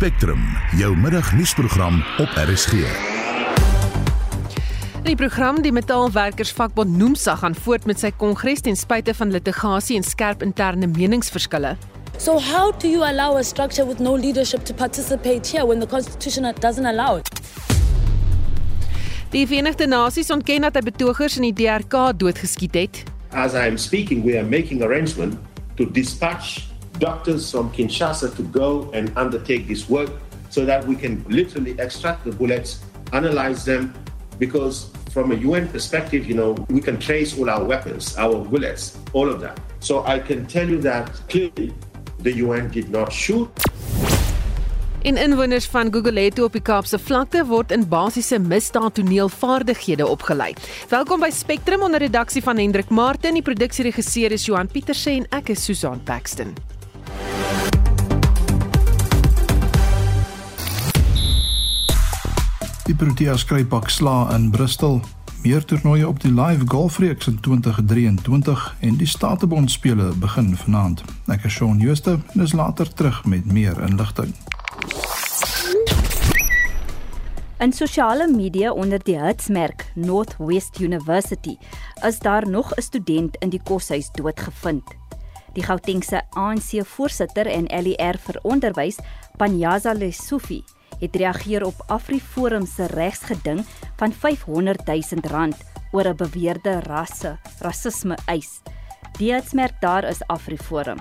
Spectrum, jou middagnuusprogram op RSG. Die program die Metaalwerkersvakbond Noomsa gaan voort met sy kongres ten spyte van litigasie en skerp interne meningsverskille. So how do you allow a structure with no leadership to participate here when the constitution doesn't allow it? Die Verenigde Nasies ontken dat hy betogers in die DRK doodgeskiet het. As I am speaking, we are making arrangement to dispatch doctors from Kinshasa to go and undertake this work so that we can literally extract the bullets, analyze them, because from a UN perspective, you know, we can trace all our weapons, our bullets, all of that. So I can tell you that clearly the UN did not shoot. En inwoners van Gugulethu op die Kaapse vlakte word in basiese misdaadtoneelvaardighede opgelei. Welkom by Spectrum onder redaksie van Hendrik Martin. Die produksieregisseur is Johan Pieterse en ek is Susan Paxton. Die Proteas kry pak sla in Bristol. Meer toernooie op die Live Golfreeks in 2023 en die Statebond spele begin vanaand. Ek is Shaun Schuster en is later terug met meer inligting. In sosiale media onder die hitsmerk Northwest University is daar nog 'n student in die koshuis doodgevind. Die Gautengse ANC voorsitter en LER vir onderwys, Panyaza Lesufi, het reageer op AfriForum se regsgeding van 500 000 rand oor 'n beweerde rasse rasisme eis. Die hitsmerk daar is AfriForum.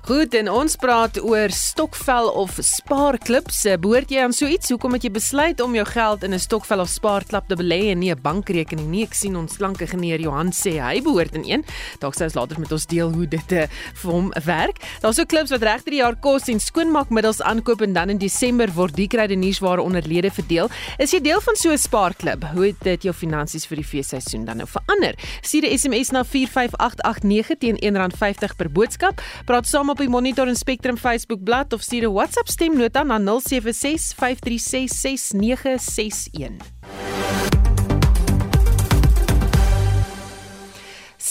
Goed, en ons praat oor stokvel of spaarklubs. Behoort jy aan so iets? Hoekom het jy besluit om jou geld in 'n stokvel of spaarklub te belê en nie 'n bankrekening nie? Ek sien ons slanke geneer Johan sê hy behoort in een. Dalk sou ons later met ons deel hoe dit uh, vir hom werk. Daar's ook klubs wat regter die jaar kos en skoonmaakmiddels aankoop en dan in Desember word die krydeniersware onder lede verdeel. Is jy deel van so 'n spaarklub? Hoe het dit jou finansies vir die feesseisoen dan nou verander? Stuur 'n SMS na 45889 teen R1.50 per boodskap. Praat saam op die Monitor en Spectrum Facebook bladsy of stuur 'n WhatsApp stemnota na 076 536 6961.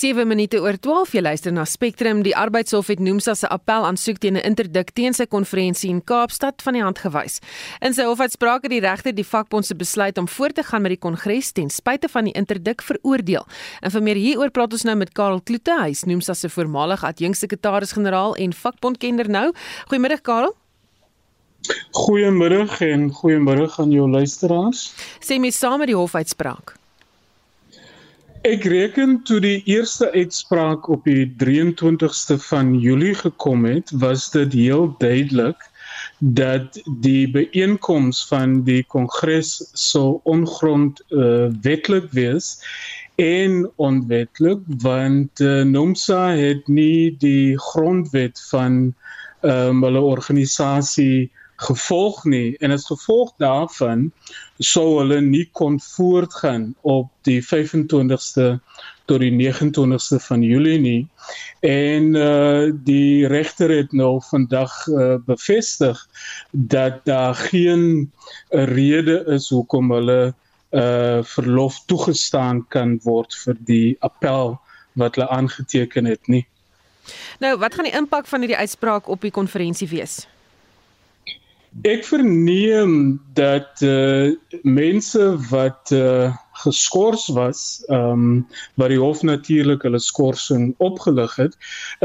7 minute oor 12 jy luister na Spectrum die arbeidshof het Noomsa se appel aansoek teen 'n interdik teen sy konferensie in Kaapstad van die hand gewys. In sy hofuitspraak het die regter die vakbond se besluit om voort te gaan met die kongres ten spyte van die interdik veroordeel. En vir meer hieroor praat ons nou met Karel Kloete, hy is Noomsa se voormalige adjunksekretaris-generaal en vakbondkenner nou. Goeiemiddag Karel. Goeiemiddag en goeiemiddag aan jou luisteraars. Sê my saam met die hofuitspraak. Ek reken toe die eerste uitspraak op die 23ste van Julie gekom het, was dit heel duidelik dat die byeenkoms van die kongres sou ongrond uh, wetlik wees en onwetlik want uh, NOMSA het nie die grondwet van um, hulle organisasie gevolg nie en as gevolg daarvan sou hulle nie kon voortgaan op die 25ste tot die 29ste van Julie nie en uh die regter het nou vandag uh, bevestig dat daar geen rede is hoekom hulle uh verlof toegestaan kan word vir die appel wat hulle aangeteken het nie. Nou, wat gaan die impak van hierdie uitspraak op die konferensie wees? Ek verneem dat uh mense wat uh geskort was, ehm um, wat die hof natuurlik hulle skorsing opgelig het,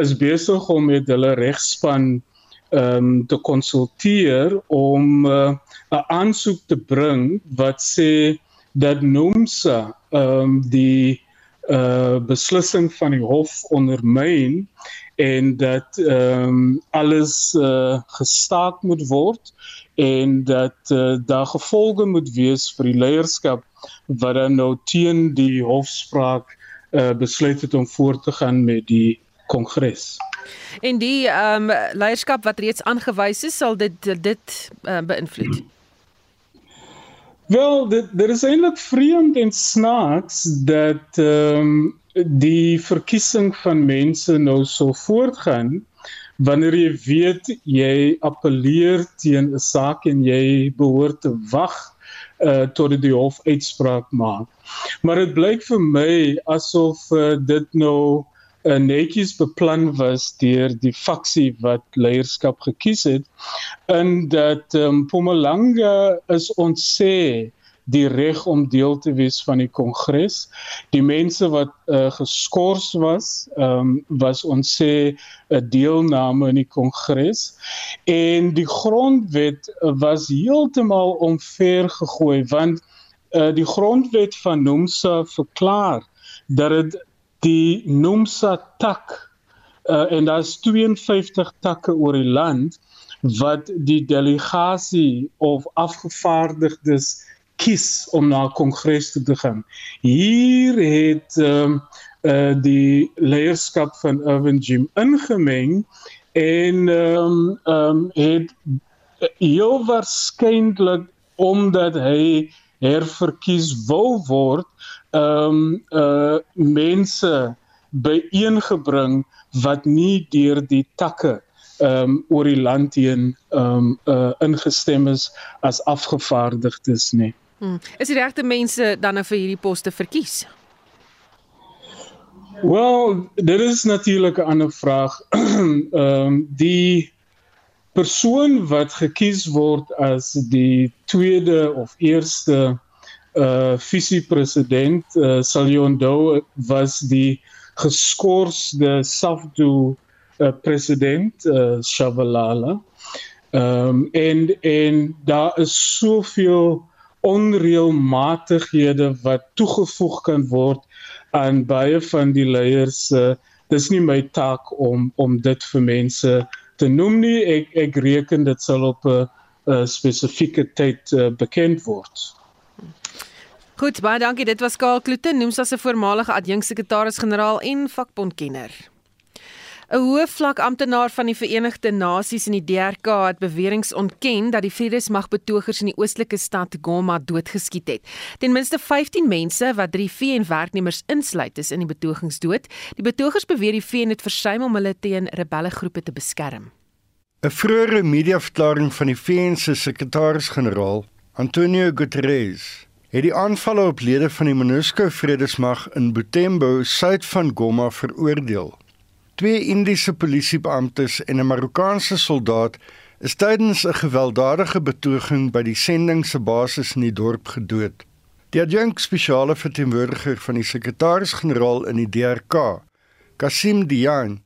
is besig om met hulle regspan ehm um, te konsulteer om uh, 'n uh, aansoek te bring wat sê dat NOMSA ehm um, die uh beslissing van die hof ondermyn en dat ehm um, alles uh gestaak moet word en dat uh, daar gevolge moet wees vir die leierskap wat dan nou teen die hofspraak uh besluit het om voort te gaan met die kongres. En die ehm um, leierskap wat reeds aangewys is, sal dit dit uh, beïnvloed. Wel, dit dit is eintlik vreemd en snaaks dat ehm um, die verkiesing van mense nou so voortgaan wanneer jy weet jy appeleer teen 'n saak en jy behoort te wag uh tot die hof uitspraak maak. Maar dit blyk vir my asof uh, dit nou uh, netjies beplan was deur die faksie wat leierskap gekies het en dat um, Mpumalanga is ontsê die reg om deel te wees van die kongres. Die mense wat uh, geskort was, um, was ons sê 'n deelname in die kongres en die grondwet was heeltemal omver gegooi want uh, die grondwet van Nomsa verklaar dat dit die Nomsa tak uh, en daar's 52 takke oor die land wat die delegasie of afgevaardigdes kies om na kongres toe te gaan. Hier het ehm um, uh die leierskap van Irvin Jim ingemeng en ehm um, ehm um, het heel waarskynlik omdat hy herverkies wou word ehm um, uh mense byeengebring wat nie deur die takke ehm um, oor die land heen ehm um, uh ingestem is as afgevaardigdes nie. Hmm. Is die regte mense dan nou vir hierdie poste verkies? Wel, dit is natuurlik 'n ander vraag. Ehm um, die persoon wat gekies word as die tweede of eerste uh visiepresident uh, Salyondo was die geskorste Safdu uh, president uh, Shabalala. Ehm um, en en daar is soveel onreëlmatighede wat toegevoeg kan word aan baie van die leiers uh, dis nie my taak om om dit vir mense te noem nie. Ek ek reken dit sal op 'n spesifieke tyd uh, bekend word. Goed baie dankie. Dit was Karl Kloete noem as 'n voormalige adjunksekretaris-generaal en vakbondkenner 'n Hoë vlak amptenaar van die Verenigde Nasies in die DRK het beweringe ontken dat die vredesmagbetogers in die oostelike stad Goma doodgeskiet het. Ten minste 15 mense wat 3 VN-werknemers insluit is in die betogings dood. Die betogers beweer die VN het versuim om hulle teen rebellegroepe te beskerm. 'n Vroeëre mediaverklaring van die VN se sekretaris-generaal, Antonio Guterres, het die aanvalle op lede van die MONUSCO vredesmag in Butembo, suid van Goma, veroordeel. Twee Indiese polisiebeamptes en 'n Marokkaanse soldaat is tydens 'n gewelddadige betoging by die sending se basis in die dorp gedood. Die adjunkt spesiale verteenwoordiger van die sekretaris-generaal in die DRK, Kasim Dian,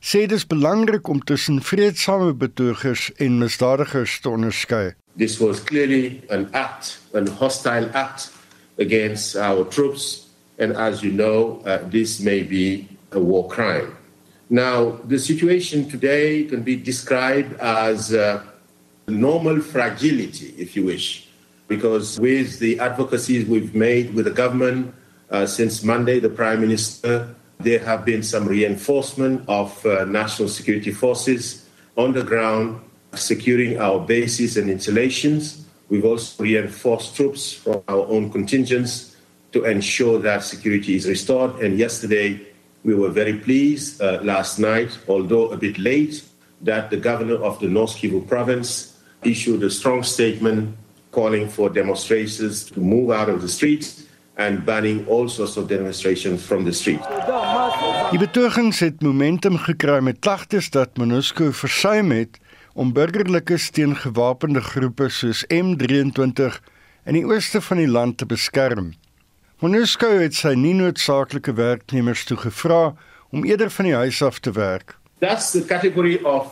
sê dit is belangrik om tussen vredesame betogers en misdadigers te onderskei. This was clearly an act, an hostile act against our troops and as you know, uh, this may be a war crime. Now, the situation today can be described as uh, normal fragility, if you wish, because with the advocacies we've made with the government uh, since Monday, the Prime Minister, there have been some reinforcement of uh, national security forces on the ground securing our bases and installations. We've also reinforced troops from our own contingents to ensure that security is restored. And yesterday, We were very pleased uh, last night, although a bit late, that the governor of the North Kivu province issued a strong statement calling for demonstrators to move out of the streets and banning all sorts of demonstrations from the street. Die betogings het momentum gekry met klagtes dat MONUSCO versuim het om burgerlikes teen gewapende groepe soos M23 in die ooste van die land te beskerm. MONUSCO het sy nie noodsaaklike werknemers toe gevra om eerder van die huis af te werk. That's the category of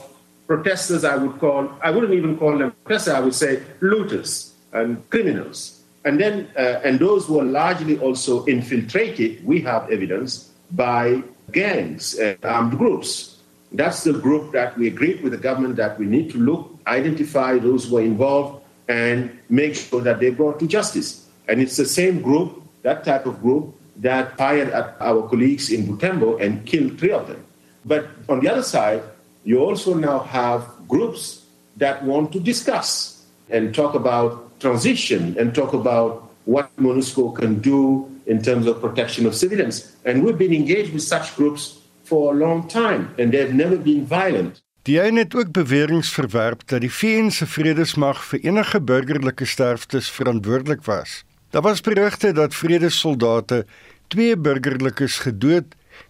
protesters I would call I wouldn't even call them protesters I would say looters and criminals. And then uh, and those were largely also infiltrated we have evidence by gangs and armed groups. That's the group that we agreed with the government that we need to look identify those who are involved and make sure that they're brought to justice. And it's the same group that type of group that fired at our colleagues in Butembo and killed three of them. But on the other side, you also now have groups that want to discuss and talk about transition and talk about what MONUSCO can do in terms of protection of civilians. And we've been engaged with such groups for a long time and they've never been violent. Die een het ook dat die VN se vredesmag vir enige burgerlike sterftes verantwoordelik was. Daar was berigte dat vredesoldate twee burgerlikes gedood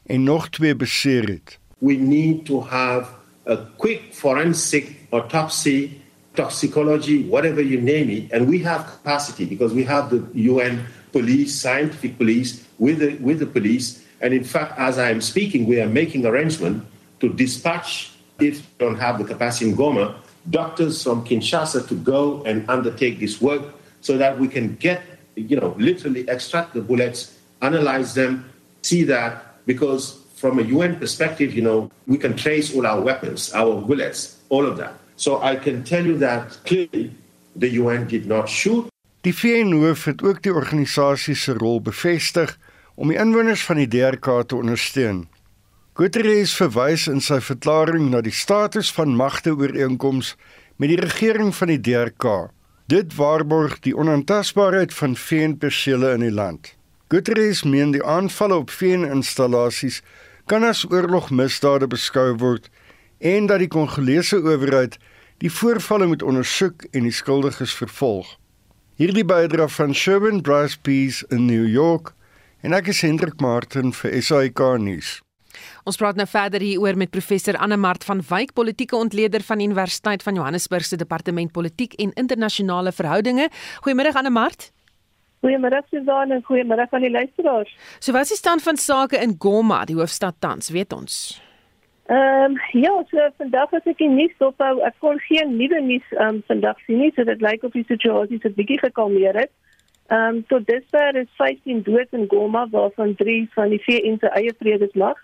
en nog twee beseer het. We need to have a quick forensic autopsy, toxicology, whatever you name it, and we have capacity because we have the UN police, scientific police with the with the police. And in fact, as I am speaking, we are making arrangement to dispatch, if we don't have the capacity in Goma, doctors from Kinshasa to go and undertake this work so that we can get, you know, literally extract the bullets, analyze them, see that, because from a UN perspective, you know, we can trace all our weapons, our bullets, all of that. So I can tell you that clearly the UN did not shoot. Die VN-hoof het ook die organisasie se rol bevestig om die inwoners van die DRK te ondersteun. Guterres verwys in sy verklaring na die status van magte ooreenkoms met die regering van die DRK. Dit waarborg die onaantastbaarheid van VN-persele in die land. Guterres meen die aanvalle op VN-installasies kan as oorlogmisdade beskou word en dat die Kongolese owerheid die voorvalle moet ondersoek en die skuldiges vervolg. Hierdie bydra van Sherwin Bryce Peace in New York en ek is Hendrik Martin vir SAK nuus. Ons praat nou verder hieroor met professor Anne Mart van Wyk, politieke ontleder van Universiteit van Johannesburg se departement politiek en internasionale verhoudinge. Goeiemôre Anne Mart. Goeiemôre Susan en goeiemôre aan die luisteraars. So wat is die stand van sake in Goma, die hoofstad tans, weet ons? Ehm um, ja, so vandag as ek die nuus dophou, ek kon geen nuwe nuus ehm um, vandag sien nie, so dit lyk of die situasie so 'n bietjie gekalmeer het. Ehm um, tot dusver is 15 dood in Goma waarvan 3 van die VN se eie vredesmag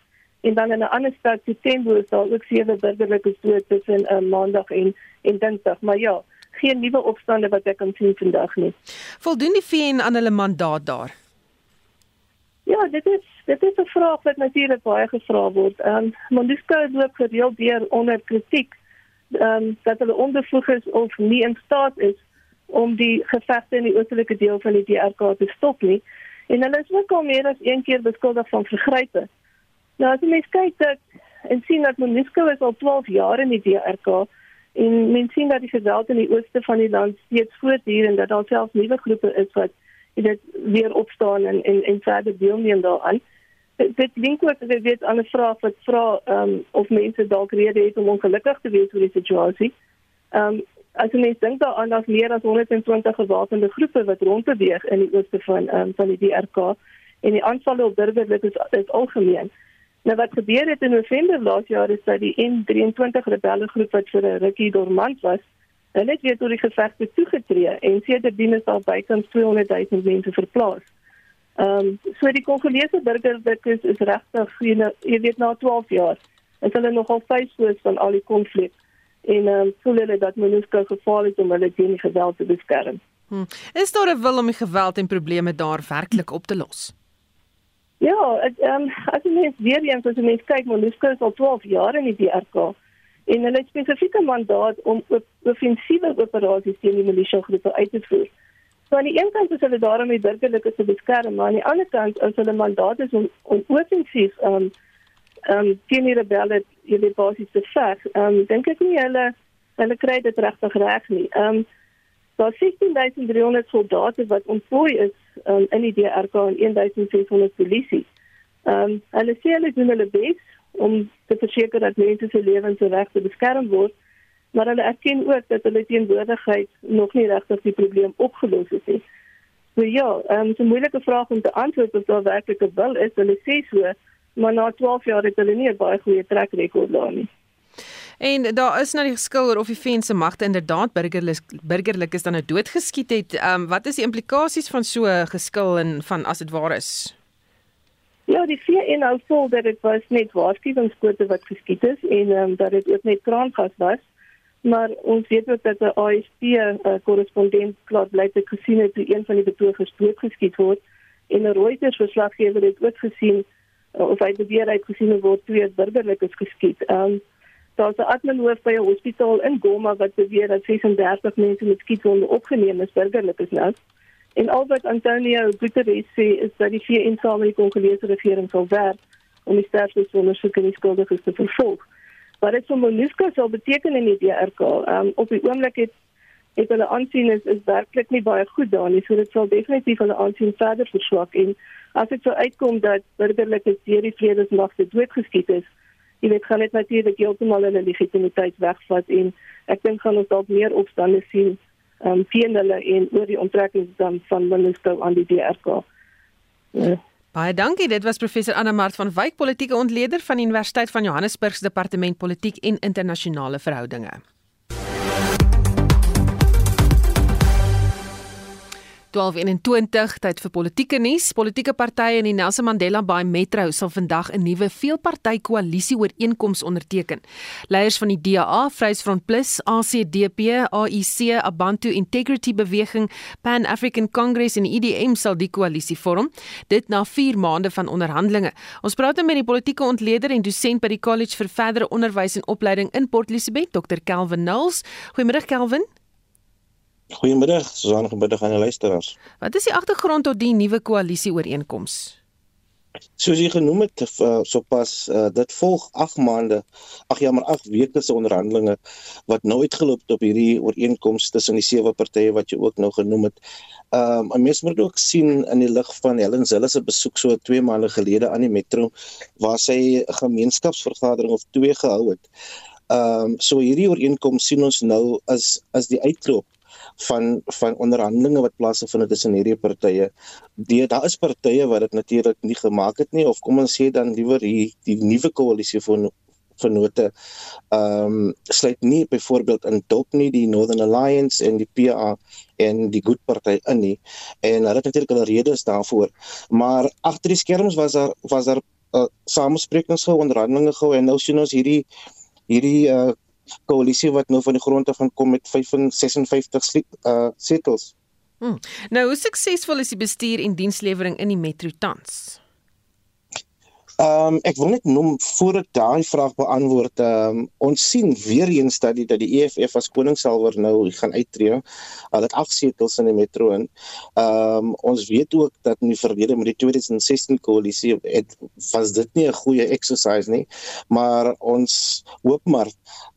en dan in 'n ander stad September is daar ook sewe burgerlikes dood tussen um, maandag en en dinsdag, maar ja, geen nuwe opstande wat ek kan sien vandag nie. Voldoen die VN aan hulle mandaat daar? Ja, dit is dit is 'n vraag wat natuurlik baie gevra word. Ehm um, MONUSCO het ook gereeld deur onder kritiek ehm um, dat hulle onbevoeg is of nie in staat is om die gevegte in die oostelike deel van die DRK te stop nie. En hulle is ook al meer as een keer beskuldig van vergrype. Nou as jy mens kyk dat en sien dat MONUSCO is al 12 jaar in die DRK en mens sien dat die geweld in die ooste van die land steeds voortduur en dat daar selfs nuwe groepe is wat dit weer opstaan en en en verder deelneem daaraan. Dit link ook dit weet aan 'n vraag wat vra ehm um, of mense dalk rede het om ongelukkig te wees oor die situasie. Ehm um, as jy mens dink daaraan dat meer as 120 gewapende groepe wat rondbeweeg in die ooste van ehm um, van die DRK en die aanvalle op burgerlik is, is algemeen. Nou wat gebeur het in November laas jaar is dat die N23 rebelle groep wat vir 'n rukkie dormant was, Hulle het weer tot die gevegte toegetree en sedertdien is daar bykans 200 000 mense verplaas. Ehm um, so die Kongolese burgerlikes is regtig jy weet na 12 jaar is hulle nogal faceloos van al die konflik en ehm um, voel hulle dat MONUSCO gefaal het om hulle teen geweld te beskerm. Hmm. Is daar 'n wil om die geweld en probleme daar werklik op te los? Ja, ehm um, as jy mens weer eens as jy mens kyk MONUSCO is al 12 jaar in die DRK en hulle het spesifieke mandaat om offensiewe operasies teen die militia groepe uit te voer. So aan die een kant is hulle daar om die burgerlikes te beskerm, maar aan die ander kant is hulle mandaat is om om offensief um um teen die rebelle weet basies te veg. Um dink ek nie hulle hulle kry dit regtig reg nie. Um daar 16300 soldate wat ontplooi is um, in die DRK en 1600 polisie. Um hulle sê hulle doen hulle bes om te verseker dat mense se lewens en regte beskerm word, maar hulle erken ook dat hulle teenwoordigheid nog nie regtig die probleem opgelos het nie. So ja, um, 'n moeilike vraag om te antwoord of daar werklik 'n wil is. Hulle sê so, maar na 12 jaar het hulle nie 'n baie goeie trek rekord daar nie. En daar is nou die geskil oor of die VN se magte inderdaad burgerlik burgerlik is dan nou doodgeskiet het. Ehm um, wat is die implikasies van so 'n geskil en van as dit waar is? Ja, die VN hou vol dat dit was net waarskuwingsskote wat geskiet is en ehm um, dat dit ook net kraangas was. Maar ons weet ook dat 'n AFP uh, korrespondent klaar bly te gesien het hoe een van die betogers doodgeskiet word en 'n Reuters verslaggewer het ook gesien uh, of hy beweer hy het gesien word twee burgerlikes geskiet. Ehm um, daar's 'n adminhoof by 'n hospitaal in Goma wat beweer dat 36 mense met skietwonde opgeneem is burgerlikes nou. En Albert Antonio Guterres sê is dat die VN saam met die Kongolese regering sal werk om die sterftes ondersoek en die skuldiges te vervolg. Wat dit vir MONUSCO sal beteken in die DRK, um, op die oomblik het het hulle aansien is is werklik nie baie goed daar nie. So dit sal definitief hulle aansien verder verswak en as dit sou uitkom dat burgerlikes deur die vredesmagte doodgeskiet is, jy weet gaan dit natuurlik heeltemal hulle legitimiteit wegvat en ek dink gaan ons dalk meer opstande sien ehm um, teen hulle en oor die onttrekking dan van MONUSCO aan die DRK. Ja. Baie dankie. Dit was professor Anna Mart van Wyk, politieke ontleder van Universiteit van Johannesburg se departement politiek en internasionale verhoudinge. 1221 tyd vir politieke nuus. Politieke partye in die Nelson Mandela Bay Metro sal vandag 'n nuwe veelparty koalisie ooreenkoms onderteken. Leiers van die DA, Vryheidsfront Plus, ACDP, AIC, Abantu Integrity Beweging, Pan African Congress en EDM sal die koalisie vorm. Dit na 4 maande van onderhandelinge. Ons praat nou met die politieke ontleder en dosent by die College vir Verdere Onderwys en Opleiding in Port Elizabeth, Dr. Kelvin Nulls. Goeiemôre Kelvin. Goeiemiddag, Susan, goeiemiddag aan die luisteraars. Wat is die agtergrond tot die nuwe koalisie ooreenkoms? Soos jy genoem het, uh, sopas uh, dit volg 8 maande, ag ja, maar 8 weke se onderhandelinge wat nou uitgeloop het op hierdie ooreenkoms tussen die sewe partye wat jy ook nou genoem het. Ehm um, mens moet ook sien in die lig van Helen Zille se besoek so 2 maande gelede aan die metro waar sy 'n gemeenskapsvergadering of twee gehou het. Ehm um, so hierdie ooreenkoms sien ons nou as as die uitloop van van onderhandelinge wat plaasvind tussen hierdie partye. Die daar is partye wat dit natuurlik nie gemaak het nie of kom ons sê dan liewer hier die nuwe koalisie van vernote ehm um, sluit nie byvoorbeeld in Dop nie die Northern Alliance en die PA en die Good Party in nie en hulle het natuurlik hulle redes daarvoor maar agter die skerms was daar was daar uh, samesprekings gehou onderhandelinge gehou en nou sien ons hierdie hierdie uh, koalisie wat nou van die grond af gaan kom met 56 uh setels. Hmm. Nou, hoe suksesvol is die bestuur en dienslewering in die metro tans? Ehm um, ek wil net noem voor ek daai vraag beantwoord, ehm um, ons sien weer eens dat die dat die EFF as koningsalwer nou gaan uittreë. Hulle het agt setels in die metro in. Ehm um, ons weet ook dat in die verlede met die 2016 koalisie het was dit nie 'n goeie exercise nie, maar ons hoop maar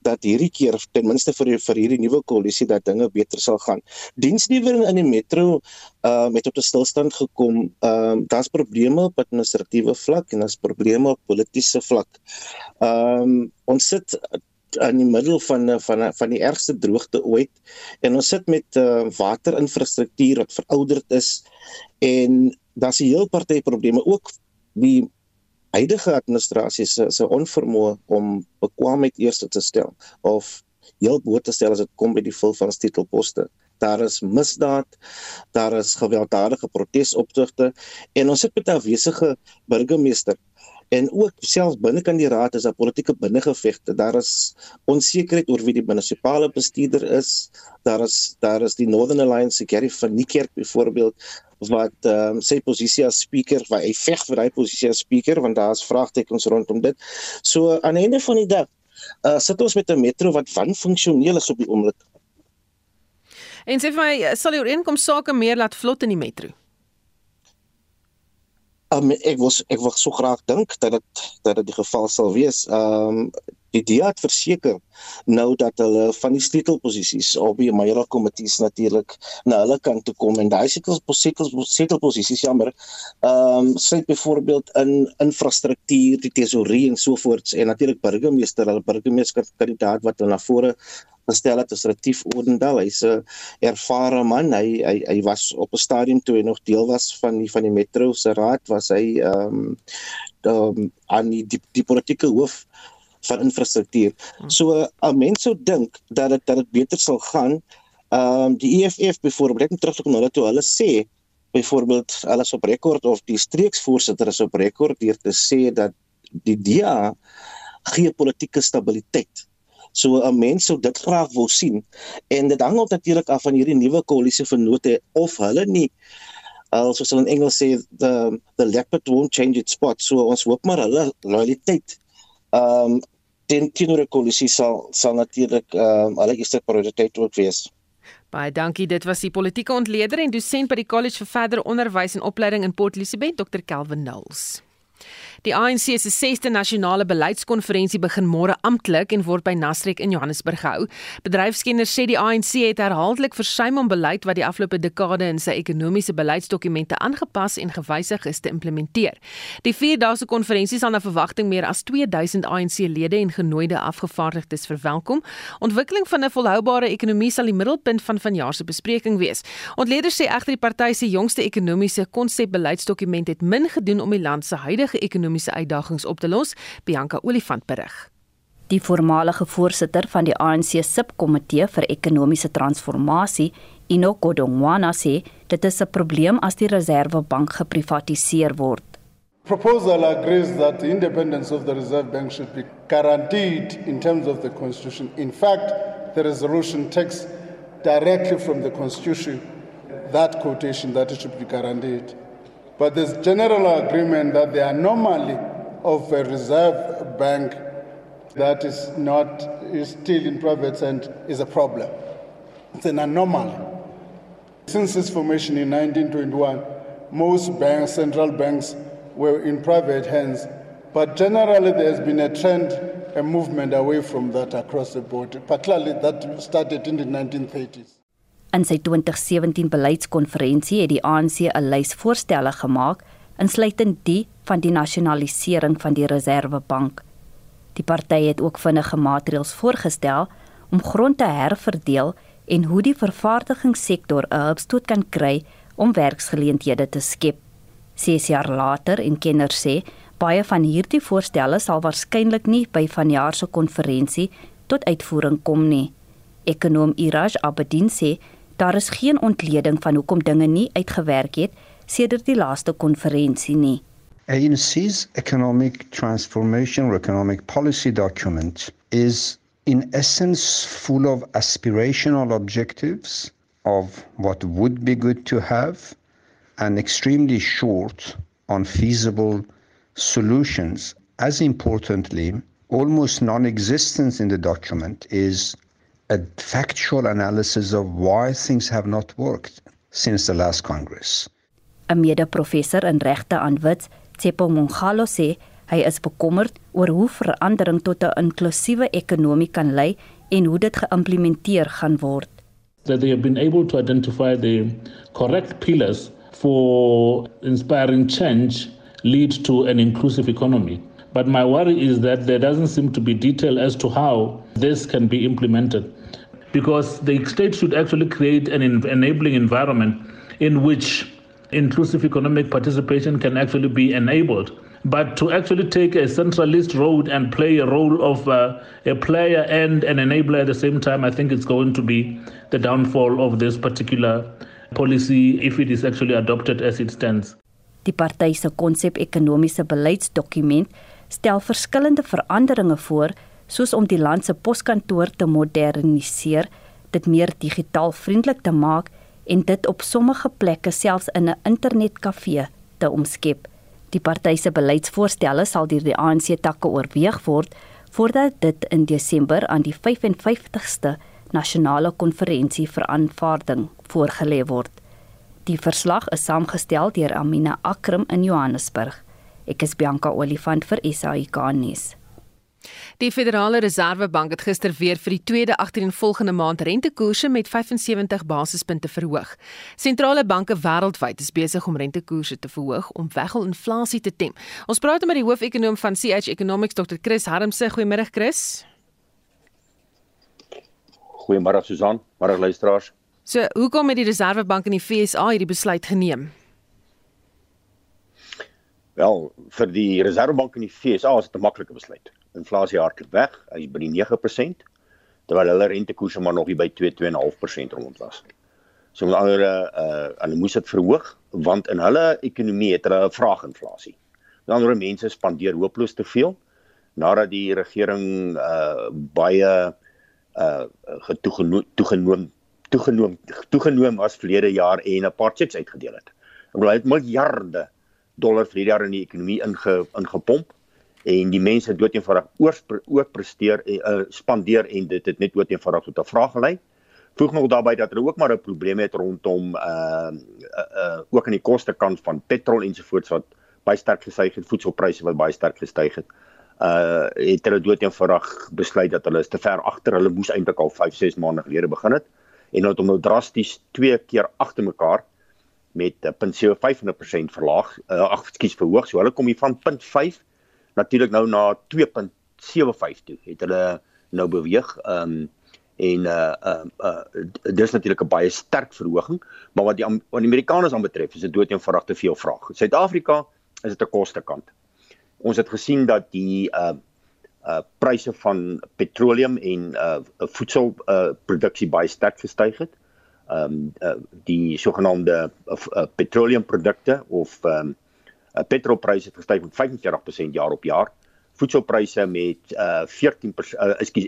dat hierdie keer ten minste vir vir hierdie nuwe koalisie dat dinge beter sal gaan. Dienslewering in die metro uh met op 'n stilstand gekom. Ehm uh, daar's probleme op administratiewe vlak en daar's probleme op politieke vlak. Ehm um, ons sit in die middel van van van die ergste droogte ooit en ons sit met uh waterinfrastruktuur wat verouderd is en daar's 'n heel party probleme ook die huidige administrasie se se onvermoë om bekwaamheid eers te stel of heel bo te stel as dit kom by die vul van titelposte. Daar is misdaad, daar is gewelddadige protesoptogte en ons sit met 'n afwesige burgemeester en ook selfs binnekant die raad is daar politieke binnengevegte. Daar is onsekerheid oor wie die munisipale bestuurder is. Daar is daar is die Northern Alliance Gary van Niekerk byvoorbeeld wat ehm um, sy posisie as speaker, waar hy veg vir hy posisie as speaker want daar's vraagtekens rondom dit. So aan die einde van die dag uh, sit ons met 'n metro wat van funksioneel is op die oomblik. En sê vir my, sal die ooreenkoms sake meer laat vlot in die metro? Um, ek was ek wou so graag dink dat dit dat dit die geval sal wees. Ehm um, die DA het verseker nou dat hulle van die sleutelposisies op die Mayra komitees natuurlik na hulle kant toe kom en daai sleutelposisies sleutelposisies jammer ehm um, sê byvoorbeeld in infrastruktuur, die tesorie en so voorts en natuurlik burgemeester, hulle burgemeesterskandidaat wat hulle na vore gestel het as Retief Ordendal. Hy's 'n ervare man. Hy hy hy was op 'n stadium toe hy nog deel was van die van die metro se raad was hy ehm um, aan die die, die politieke hoof van infrastruktuur. Hmm. So 'n mens sou dink dat dit dat dit beter sal gaan. Ehm um, die EFF byvoorbeeld, ek moet terugkom na hulle toe hulle sê byvoorbeeld hulle is op rekord of die streeksvoorsitter is op rekord deur te sê dat die DA gee politieke stabiliteit. So 'n mens sou dit graag wil sien en dit hang ook natuurlik af van hierdie nuwe koalisie vennote of hulle nie al soos hulle in Engels sê the the leopard won't change its spot so ons hoop maar hulle loyaliteit ehm um, den teenoor koalisie sal sal natuurlik ehm um, hulle eerste prioriteit ook wees. Baie dankie. Dit was die politieke ontleder en dosent by die College vir Verdere Onderwys en Opleiding in Port Elizabeth, Dr. Kelvin Nulls. Die ANC se 6de nasionale beleidskonferensie begin môre amptelik en word by Nasrek in Johannesburg gehou. Bedryfskenners sê die ANC het herhaaldelik versuim om beleid wat die afgelope dekade in sy ekonomiese beleidsdokumente aangepas en gewysig is te implementeer. Die 4-daagse konferensie sal na verwagting meer as 2000 ANC-lede en genooide afgevaardigdes verwelkom. Ontwikkeling van 'n volhoubare ekonomie sal die middelpunt van vanjaar se bespreking wees. Ontleeders sê egter die party se jongste ekonomiese konsepbeleidsdokument het min gedoen om die land se huidige ekonomiese uitdagings op te los, Bianca Olifant berig. Die voormalige voorsitter van die ANC subkomitee vir ekonomiese transformasie, Enoch Godongwana sê dit is 'n probleem as die Reserwebank geprivatiseer word. Proposal agrees that the independence of the Reserve Bank should be guaranteed in terms of the constitution. In fact, the resolution takes directly from the constitution that quotation that it should be guaranteed. But there's general agreement that the anomaly of a reserve bank that is not is still in private hands is a problem. It's an anomaly. Since its formation in 1921, most banks, central banks, were in private hands, but generally there's been a trend, a movement away from that across the board, particularly that started in the 1930s. In sy 2017 beleidskonferensie het die ANC 'n lys voorstelle gemaak, insluitend die van die nasionalisering van die Reserwebank. Die party het ook vinnige maatreëls voorgestel om grond te herverdeel en hoe die vervaardigingssektor 'n hulpstoot kan kry om werksgeleenthede te skep. 6 jaar later en kenners sê baie van hierdie voorstelle sal waarskynlik nie by vanjaar se konferensie tot uitvoering kom nie. Ekonom Iraj Abedin sê daar is geen ontleding van hoekom dinge nie uitgewerk het sedert die laaste konferensie nie. ANC's economic transformation or economic policy document is in essence full of aspirational objectives of what would be good to have and extremely short on feasible solutions. As importantly, almost non existence in the document is a factual analysis of why things have not worked since the last Congress. 'n Mede-professor in regte aan Wits, Tsepo Mongalo sê hy is bekommerd oor hoe verandering tot 'n inklusiewe ekonomie kan lei en hoe dit geïmplementeer gaan word. That they have been able to identify the correct pillars for inspiring change lead to an inclusive economy. But my worry is that there doesn't seem to be detail as to how this can be implemented. Because the state should actually create an enabling environment in which inclusive economic participation can actually be enabled. But to actually take a centralist role and play a role of uh, a player and an enabler at the same time, I think it's going to be the downfall of this particular policy if it is actually adopted as it stands. Die party se konsep ekonomiese beleidsdokument stel verskillende veranderinge voor soos om die land se poskantoor te moderniseer, dit meer digitaal vriendelik te maak en dit op sommige plekke selfs in 'n internetkafee te omskep. Die party se beleidsvoorstelle sal deur die ANC takke oorweeg word voordat dit in Desember aan die 55ste nasionale konferensie vir aanvaarding voorgelê word. Die verslag is saamgestel deur Amina Akram in Johannesburg. Ek is Bianca Olifant vir SAK nuus. Die Federale Reservebank het gister weer vir die tweede agtereenvolgende maand rentekoerse met 75 basispunte verhoog. Sentrale banke wêreldwyd is besig om rentekoerse te verhoog om weggel-inflasie te tem. Ons praat met die hoofekonoom van CH Economics, Dr. Chris Harmse. Goeiemôre Chris. Goeiemôre Susan, môre luisteraars. So, hoekom het die Reservebank in die FSA hierdie besluit geneem? Wel, vir die Reservebank in die FSA is dit 'n maklike besluit inflasie hardloop weg. Hy is by die 9% terwyl hulle rentekoerse maar nog hier by 2-2.5% rond was. So met ander uh hulle moes dit verhoog want in hulle ekonomie het hulle 'n vraaginflasie. Met ander mense spandeer hopeloos te veel nadat die regering uh baie uh getoegenoem toegenoem toegenoem toegenoem as verlede jaar en 'n paar checks uitgedeel het. Hulle het miljarde dollar vir hierdie jaar in die ekonomie inge ingepomp en die mense dood eenvoudig oor presteer uh, spandeer en dit het net dood eenvoudig tot 'n vraag gelei. Voeg nog daarbey dat hulle ook maar 'n probleem het rondom uh, uh uh ook aan die koste kant van petrol ensovoorts wat baie sterk gestyg het, voedselpryse wat baie sterk gestyg het. Uh het hulle dood eenvoudig besluit dat hulle is te ver agter. Hulle moes eintlik al 5, 6 maande gelede begin het en het hom nou drasties twee keer agter mekaar met 0.75% verlaag. Uh ag, ekskuus, verhoog. So hulle kom hier van 0.5 natuurlik nou na 2.75 toe. Het hulle nou beweeg. Ehm um, en uh uh, uh dis natuurlik 'n baie sterk verhoging, maar wat die wat die Amerikaners aanbetref, is dit dood eenvoudig te veel vraag. Suid-Afrika is dit 'n kostekant. Ons het gesien dat die uh uh pryse van petroleum en uh voedsel uh produksie baie sterk gestyg het. Ehm um, uh, die sogenaamde uh, uh, petroleumprodukte of ehm um, uh, petrolpryse het gestyg met 45% jaar op jaar. Voedselpryse met uh 14% uh, ekskuus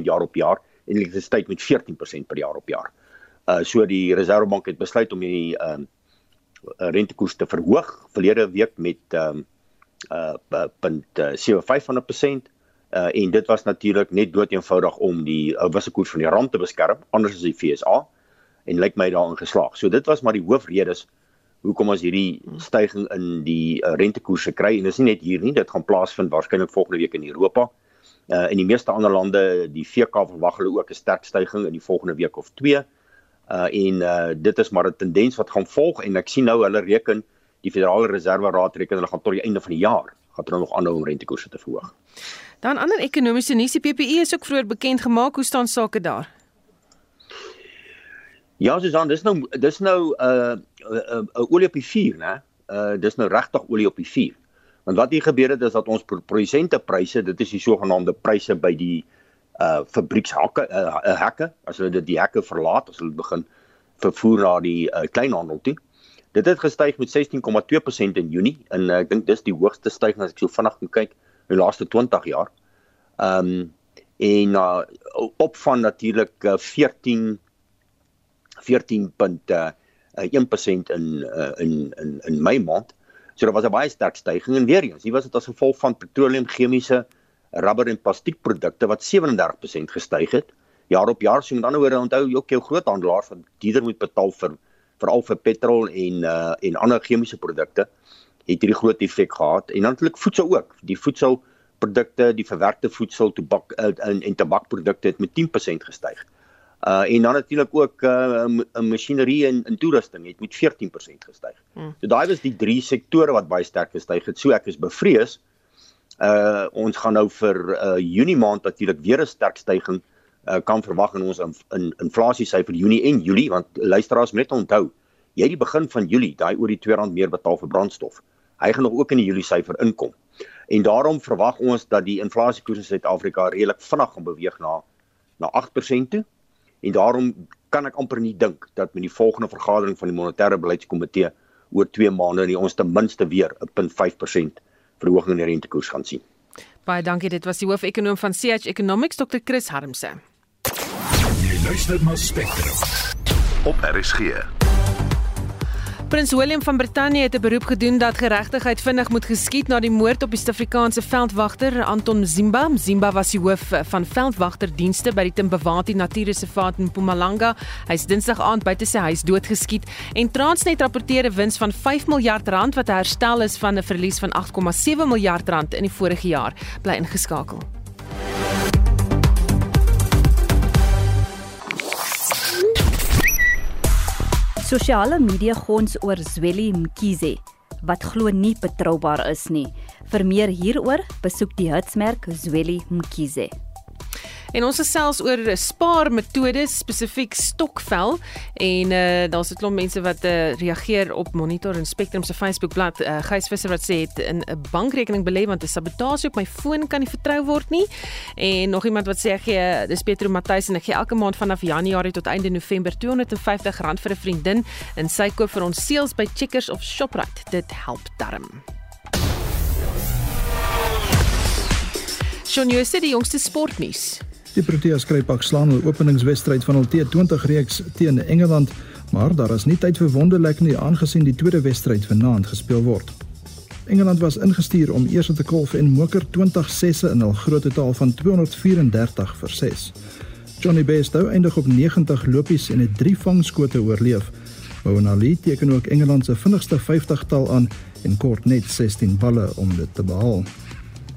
11% jaar op jaar en elektrisiteit met 14% per jaar op jaar. Uh so die Reservebank het besluit om die ehm uh, rentekoers te verhoog verlede week met ehm um, uh punt 75% uh en dit was natuurlik net dood eenvoudig om die uh, wisselkoers van die rand te beskerm anders as die FSA en lyk my daarin geslaag. So dit was maar die hoofredes hoekom ons hierdie stygings in die uh, rentekoerse kry en dit is nie net hier nie, dit gaan plaasvind waarskynlik volgende week in Europa. Uh in die meeste ander lande, die VK verwag hulle ook 'n sterk stygings in die volgende week of 2. Uh en uh dit is maar 'n tendens wat gaan volg en ek sien nou hulle reken die Federale Reserve Raad reken hulle gaan tot die einde van die jaar gaan hulle nog aanhou om rentekoerse te verhoog. Dan ander ekonomiese nuus, die PPE is ook vroeër bekend gemaak, hoe staan sake daar? Ja, Susan, dis nou dis nou 'n uh, 'n uh, uh, olie op die vuur, né? Uh dis nou regtig olie op die vuur. Want wat hier gebeur het is dat ons produsentepryse, dit is die sogenaamde pryse by die uh fabriekshakke uh, hekke, as hulle dit die hekke verlaat, as hulle begin vervoer na die uh, kleinhandel toe. Dit het gestyg met 16,2% in Junie en uh, ek dink dis die hoogste stygings as ek so vinnig kan kyk in die laaste 20 jaar. Ehm um, en uh, op van natuurlik uh, 14 14.1% in uh, in in in Mei maand. So daar was 'n baie sterk stygings en weer eens, hier was dit as gevolg van petroleum, chemiese, rubber en plastiekprodukte wat 37% gestyg het jaar op jaar. So met ander woorde, onthou jy ook jou groothandelaars wat duurder moet betaal vir veral vir petrol en uh en ander chemiese produkte het hierdie groot effek gehad en natuurlik voedsel ook. Die voedselprodukte, die verwerkte voedsel, tobak uh, en en tabakprodukte het met 10% gestyg. Uh en dan natuurlik ook uh masjinerie en in toerusting het met 14% gestyg. Hmm. So daai was die drie sektore wat baie sterk gestyg het. So ek is bevrees. Uh ons gaan nou vir uh Junie maand natuurlik weer 'n sterk stygings uh kan verwag in ons in, in inflasie syfer Junie en Julie want luisteraars moet net onthou jy die begin van Julie daai oor die R2 meer betaal vir brandstof. Hy gaan nog ook in die Julie syfer inkom. En daarom verwag ons dat die inflasiekoers in Suid-Afrika redelik vinnig gaan beweeg na na 8% toe en daarom kan ek amper nie dink dat met die volgende vergadering van die monetêre beleidskomitee oor 2 maande nie ons ten minste weer 'n 0.5% verhoging in die rentekoers gaan sien. Baie dankie, dit was die hoofekonoom van CH Economics Dr. Chris Harmse. Jy luister na Spectrum op RSG. Prins Willem van Brittanje het 'n beroep gedoen dat geregtigheid vinnig moet geskied na die moord op die Suid-Afrikaanse veldwagter Anton Zimba. Zimba was die hoof van veldwagterdienste by die Timbawati Natuurreservaat in Mpumalanga. Hy is Dinsdag aand buite sy huis doodgeskiet en Transnet rapporteer 'n wins van 5 miljard rand wat herstel is van 'n verlies van 8,7 miljard rand in die vorige jaar. Bly ingeskakel. Sosiale media gons oor Zweli Mkhize wat glo nie betroubaar is nie. Vir meer hieroor, besoek die hitsmerk Zweli Mkhize. En ons gesels oor spaarmetodes spesifiek stokvel en uh daar's 'n klomp mense wat uh reageer op Monitor en Spectrum se Facebookblad. Uh Gys Visser wat sê het in 'n bankrekening belê want 'n sabotasie op my foon kan nie vertrou word nie. En nog iemand wat sê ek gee dis Petro Matthys en ek gee elke maand vanaf Januarie tot einde November R250 vir 'n vriendin en sy koop vir ons seels by Checkers of Shoprite. Dit help darm. Shaun Jooste die jongste sportnuus. Die Proteas kry pak slaan hul openingswedstryd van hul T20 reeks teen Engeland, maar daar is nie tyd vir wonderlek nie aangesien die tweede wedstryd vanaand gespeel word. Engeland was ingestuur om eers te kolf en moker 20 sesse in hul groot totaal van 234 vir 6. Johnny Bairstow eindig op 90 lopies en het 3 vangskote oorleef. Owen Ali teken ook Engeland se vinnigste 50-tal aan en kort net 16 balle om dit te behaal.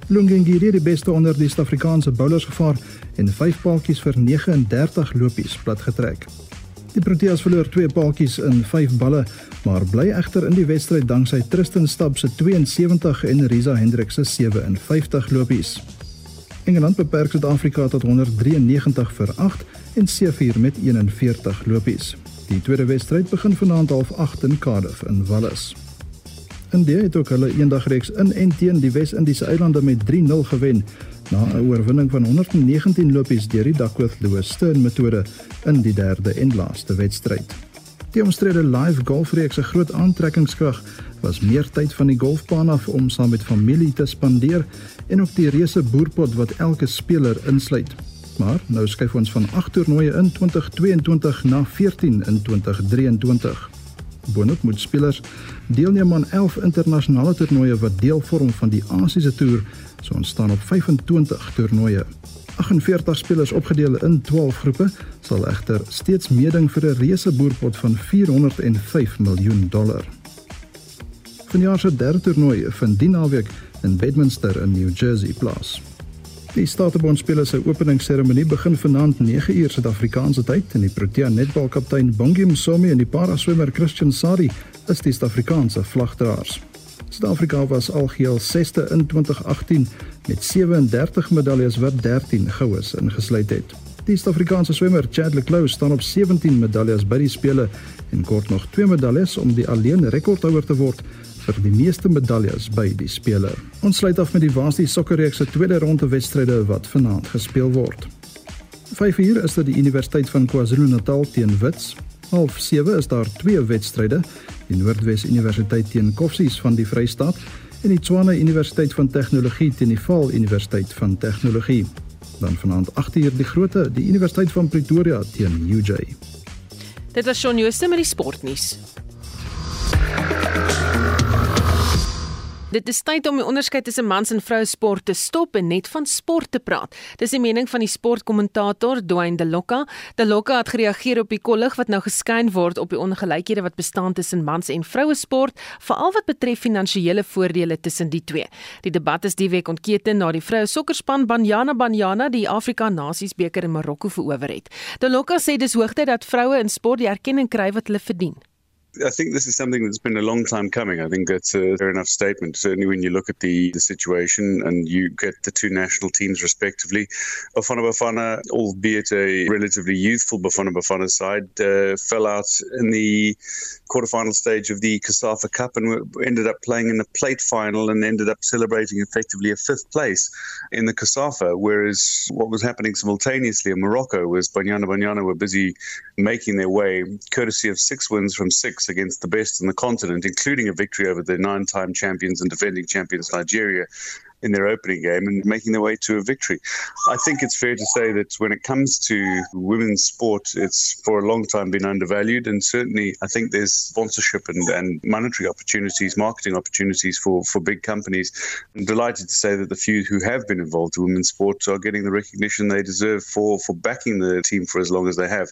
Lungengiri die beste onder die Suid-Afrikaanse bowlers gevaar en 5 paaltjies vir 39 lopies platgetrek. Die Proteas verloor 2 paaltjies in 5 balle, maar bly egter in die wedstryd danksy Tristan Stabb se 72 en Risa Hendriks se 57 lopies. Engeland beperk Suid-Afrika tot 193 vir 8 en C4 met 41 lopies. Die tweede wedstryd begin vanaand half 8 in Cardiff in Wallis. India het ook hulle eendagreeks in en teen die Wes-Indiese eilande met 3-0 gewen na 'n oorwinning van 119 lopies deur die Duckworth Lewis Stern metode in die derde en laaste wedstryd. Die omstrede live golfreeks se groot aantrekkingskrag was meer tyd van die golfbaan af om saam met familie te spandeer en ook die reuse boerpot wat elke speler insluit. Maar nou skuif ons van 8 toernooie in 2022 na 14 in 2023. Boonop moet spelers deelneem aan 11 internasionale toernooie wat deel vorm van die Asiese toer, so ontstaan op 25 toernooie. 48 spelers opgedeel in 12 groepe sal egter steeds meeding vir 'n reuse boerpot van 405 miljoen dollar. Vanjaar se derde toernooi vind die naweek in Bedminster in New Jersey plaas. Die Statebond spelers se openingsseremonie begin vanaand 9uur Suid-Afrikaanse tyd en die Protea netbalkaptein Bongi Msomi en die paraswemmer Christian Sari is die Suid-Afrikaanse vlagdraers. Suid-Afrika was algeheel 6ste in 2018 met 37 medaljes wat 13 goues ingesluit het. Die Suid-Afrikaanse swemmer Chad Leclou staan op 17 medaljes by die spele en kort nog 2 medaljes om die alleen rekordhouer te word vir die meeste medaljes by die spele. Ons sluit af met die Waasdi sokkerreeks se tweede ronde wedstryde wat vanaand gespeel word. 5uur is dit die Universiteit van KwaZulu-Natal teen Wits. Half 7 is daar twee wedstryde die Noordwes Universiteit teen Koffsies van die Vrystaat en die Tshwane Universiteit van Tegnologie teen die Vaal Universiteit van Tegnologie. Dan vanaand 8uur die grootte die Universiteit van Pretoria teen UJ. Dit was Shaun Jooste met die sportnuus. Dit is tyd om die onderskeid tussen mans en vroue sport te stop en net van sport te praat. Dis die mening van die sportkommentator Dwayne Delocca. Delocca het gereageer op die kollig wat nou geskyn word op die ongelykhede wat bestaan tussen mans en vroue sport, veral wat betref finansiële voordele tussen die twee. Die debat is die week ontketen na die vroue sokkerspan Banyana Banyana die Afrika Nasiesbeker in Marokko verower het. Delocca sê dis hoogtyd dat vroue in sport die erkenning kry wat hulle verdien. I think this is something that's been a long time coming. I think that's a fair enough statement. Certainly, when you look at the, the situation and you get the two national teams respectively, Bafana Bafana, albeit a relatively youthful Bafana Bafana side, uh, fell out in the quarterfinal stage of the Kasafa Cup and ended up playing in the plate final and ended up celebrating effectively a fifth place in the Kasafa. Whereas what was happening simultaneously in Morocco was Banyana Banyana were busy making their way, courtesy of six wins from six against the best in the continent, including a victory over the nine time champions and defending champions Nigeria in their opening game and making their way to a victory. I think it's fair to say that when it comes to women's sport, it's for a long time been undervalued. And certainly, I think there's sponsorship and, and monetary opportunities, marketing opportunities for, for big companies. I'm delighted to say that the few who have been involved in women's sport are getting the recognition they deserve for, for backing the team for as long as they have.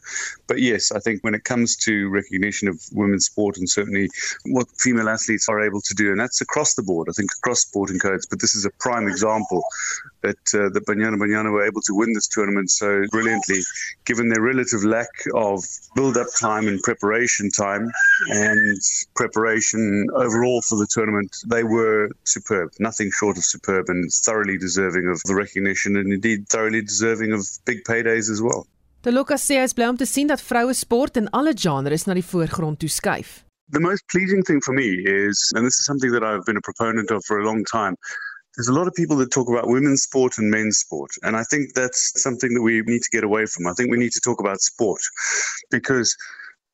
But yes, I think when it comes to recognition of women's sport and certainly what female athletes are able to do, and that's across the board, I think across sporting codes, but this is a prime example that uh, that Banyana Banyana were able to win this tournament so brilliantly, given their relative lack of build-up time and preparation time and preparation overall for the tournament. They were superb, nothing short of superb, and thoroughly deserving of the recognition, and indeed thoroughly deserving of big paydays as well. De Lucas sê hy is bly om te sien dat vroue sport in alle genres na die voorgrond toe skuif. The most pleasing thing for me is, and this is something that I've been a proponent of for a long time, there's a lot of people that talk about women's sport and men's sport. And I think that's something that we need to get away from. I think we need to talk about sport because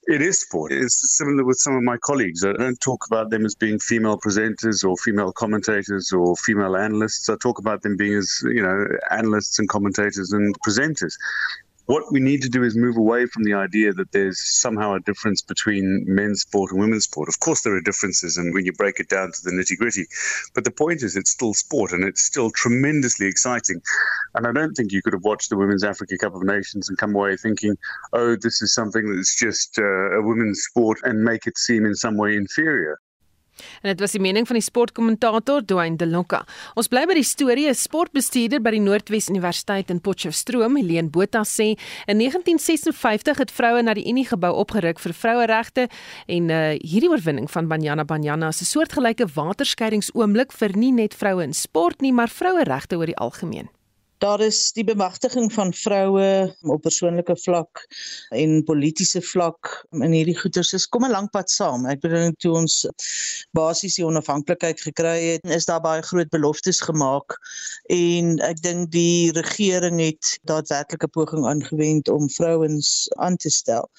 it is sport. It's similar with some of my colleagues. I don't talk about them as being female presenters or female commentators or female analysts. I talk about them being as, you know, analysts and commentators and presenters what we need to do is move away from the idea that there's somehow a difference between men's sport and women's sport. Of course, there are differences, and when you break it down to the nitty gritty, but the point is, it's still sport and it's still tremendously exciting. And I don't think you could have watched the Women's Africa Cup of Nations and come away thinking, oh, this is something that's just uh, a women's sport and make it seem in some way inferior. En dit was die mening van die sportkommentator Dwayne Delonka. Ons bly by die storie. 'n Sportbestuurder by die Noordwes Universiteit in Potchefstroom, Helene Botha sê, in 1956 het vroue na die Unie gebou opgeruk vir vroueregte en uh, hierdie oorwinning van Banyana Banyana is 'n soortgelyke waterskeidingsoomlik vir nie net vroue in sport nie, maar vroueregte oor die algemeen. Daar is die bemagtiging van vroue op persoonlike vlak en politieke vlak in hierdie goeters is kom 'n lank pad saam. Ek bedoel toe ons basies die onafhanklikheid gekry het, is daar baie groot beloftes gemaak en ek dink die regering het daadwerklike poging aangewend om vrouens aan te stel.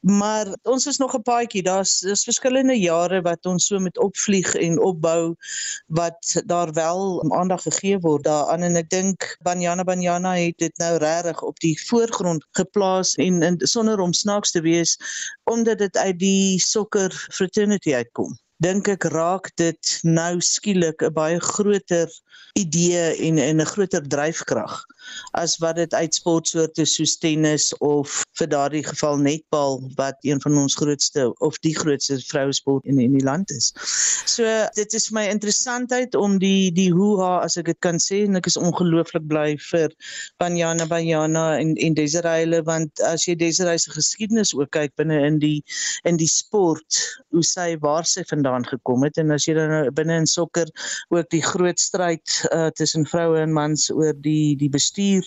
Maar ons is nog 'n paadjie. Daar's daar's verskillende jare wat ons so met opvlieg en opbou wat daar wel aandag gegee word daaraan en ek dink Banyana Banyana het dit nou regtig op die voorgrond geplaas en, en sonder om snaaks te wees omdat dit uit die sokker fraternity uitkom dink ek raak dit nou skielik 'n baie groter idee en en 'n groter dryfkrag as wat dit uit sportsoorte soos tennis of vir daardie geval netbal wat een van ons grootste of die grootste vroue sport in in die land is. So dit is vir my interessantheid om die die hoe as ek dit kan sê en ek is ongelooflik bly vir Banyana Banyana en en Desiree want as jy Desiree se geskiedenis ook kyk binne in die in die sport hoe sy waar sy vandaan gekom het en as jy dan nou binne in sokker ook die groot stryd uh, tussen vroue en mans oor die die bestuur